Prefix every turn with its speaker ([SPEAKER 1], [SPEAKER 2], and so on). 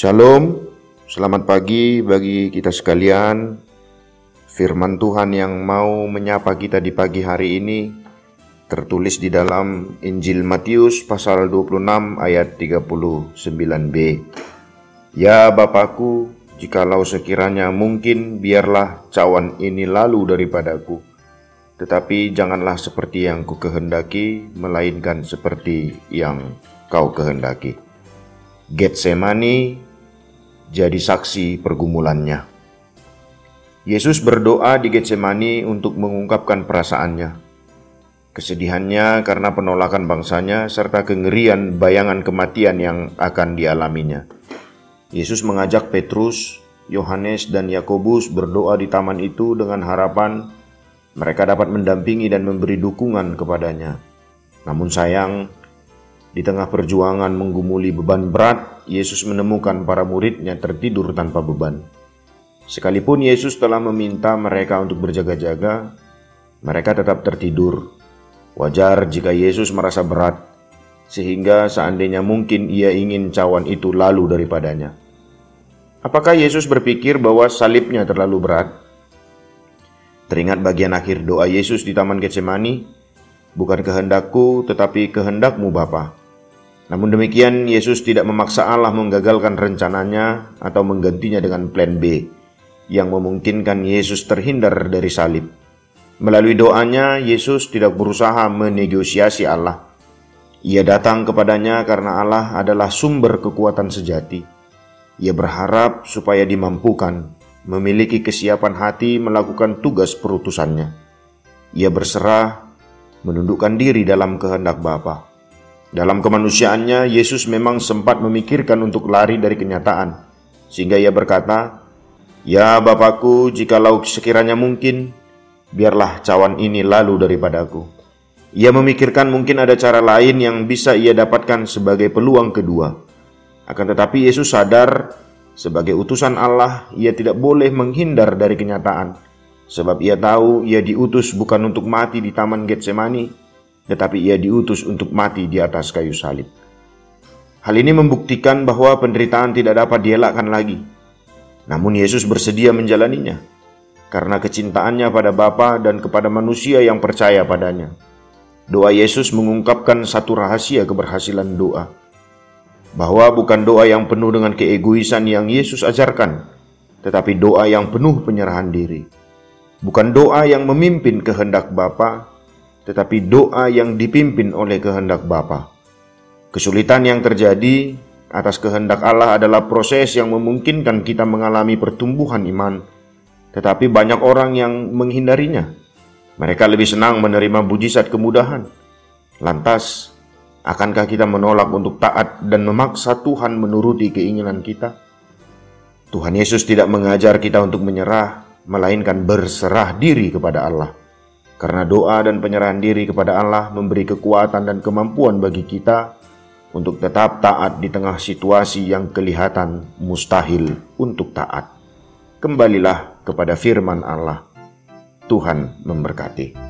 [SPEAKER 1] Shalom, selamat pagi bagi kita sekalian. Firman Tuhan yang mau menyapa kita di pagi hari ini tertulis di dalam Injil Matius pasal 26 ayat 39b. Ya Bapakku, jikalau sekiranya mungkin biarlah cawan ini lalu daripadaku. Tetapi janganlah seperti yang ku kehendaki, melainkan seperti yang kau kehendaki. Getsemani jadi saksi pergumulannya. Yesus berdoa di Getsemani untuk mengungkapkan perasaannya, kesedihannya karena penolakan bangsanya, serta kengerian bayangan kematian yang akan dialaminya. Yesus mengajak Petrus, Yohanes, dan Yakobus berdoa di taman itu dengan harapan mereka dapat mendampingi dan memberi dukungan kepadanya. Namun sayang, di tengah perjuangan menggumuli beban berat, Yesus menemukan para muridnya tertidur tanpa beban. Sekalipun Yesus telah meminta mereka untuk berjaga-jaga, mereka tetap tertidur. Wajar jika Yesus merasa berat, sehingga seandainya mungkin ia ingin cawan itu lalu daripadanya. Apakah Yesus berpikir bahwa salibnya terlalu berat? Teringat bagian akhir doa Yesus di Taman Getsemani, bukan kehendakku tetapi kehendakmu Bapa. Namun demikian Yesus tidak memaksa Allah menggagalkan rencananya atau menggantinya dengan plan B yang memungkinkan Yesus terhindar dari salib. Melalui doanya, Yesus tidak berusaha menegosiasi Allah. Ia datang kepadanya karena Allah adalah sumber kekuatan sejati. Ia berharap supaya dimampukan memiliki kesiapan hati melakukan tugas perutusannya. Ia berserah, menundukkan diri dalam kehendak Bapa. Dalam kemanusiaannya, Yesus memang sempat memikirkan untuk lari dari kenyataan, sehingga ia berkata, Ya Bapakku, jikalau sekiranya mungkin, biarlah cawan ini lalu daripadaku. Ia memikirkan mungkin ada cara lain yang bisa ia dapatkan sebagai peluang kedua. Akan tetapi Yesus sadar sebagai utusan Allah, ia tidak boleh menghindar dari kenyataan, sebab ia tahu ia diutus bukan untuk mati di taman Getsemani, tetapi ia diutus untuk mati di atas kayu salib. Hal ini membuktikan bahwa penderitaan tidak dapat dielakkan lagi. Namun Yesus bersedia menjalaninya karena kecintaannya pada Bapa dan kepada manusia yang percaya padanya. Doa Yesus mengungkapkan satu rahasia keberhasilan doa bahwa bukan doa yang penuh dengan keegoisan yang Yesus ajarkan, tetapi doa yang penuh penyerahan diri. Bukan doa yang memimpin kehendak Bapa, tetapi doa yang dipimpin oleh kehendak Bapa. Kesulitan yang terjadi atas kehendak Allah adalah proses yang memungkinkan kita mengalami pertumbuhan iman, tetapi banyak orang yang menghindarinya. Mereka lebih senang menerima mujizat kemudahan. Lantas, Akankah kita menolak untuk taat dan memaksa Tuhan menuruti keinginan kita? Tuhan Yesus tidak mengajar kita untuk menyerah, melainkan berserah diri kepada Allah. Karena doa dan penyerahan diri kepada Allah memberi kekuatan dan kemampuan bagi kita untuk tetap taat di tengah situasi yang kelihatan mustahil untuk taat. Kembalilah kepada firman Allah. Tuhan memberkati.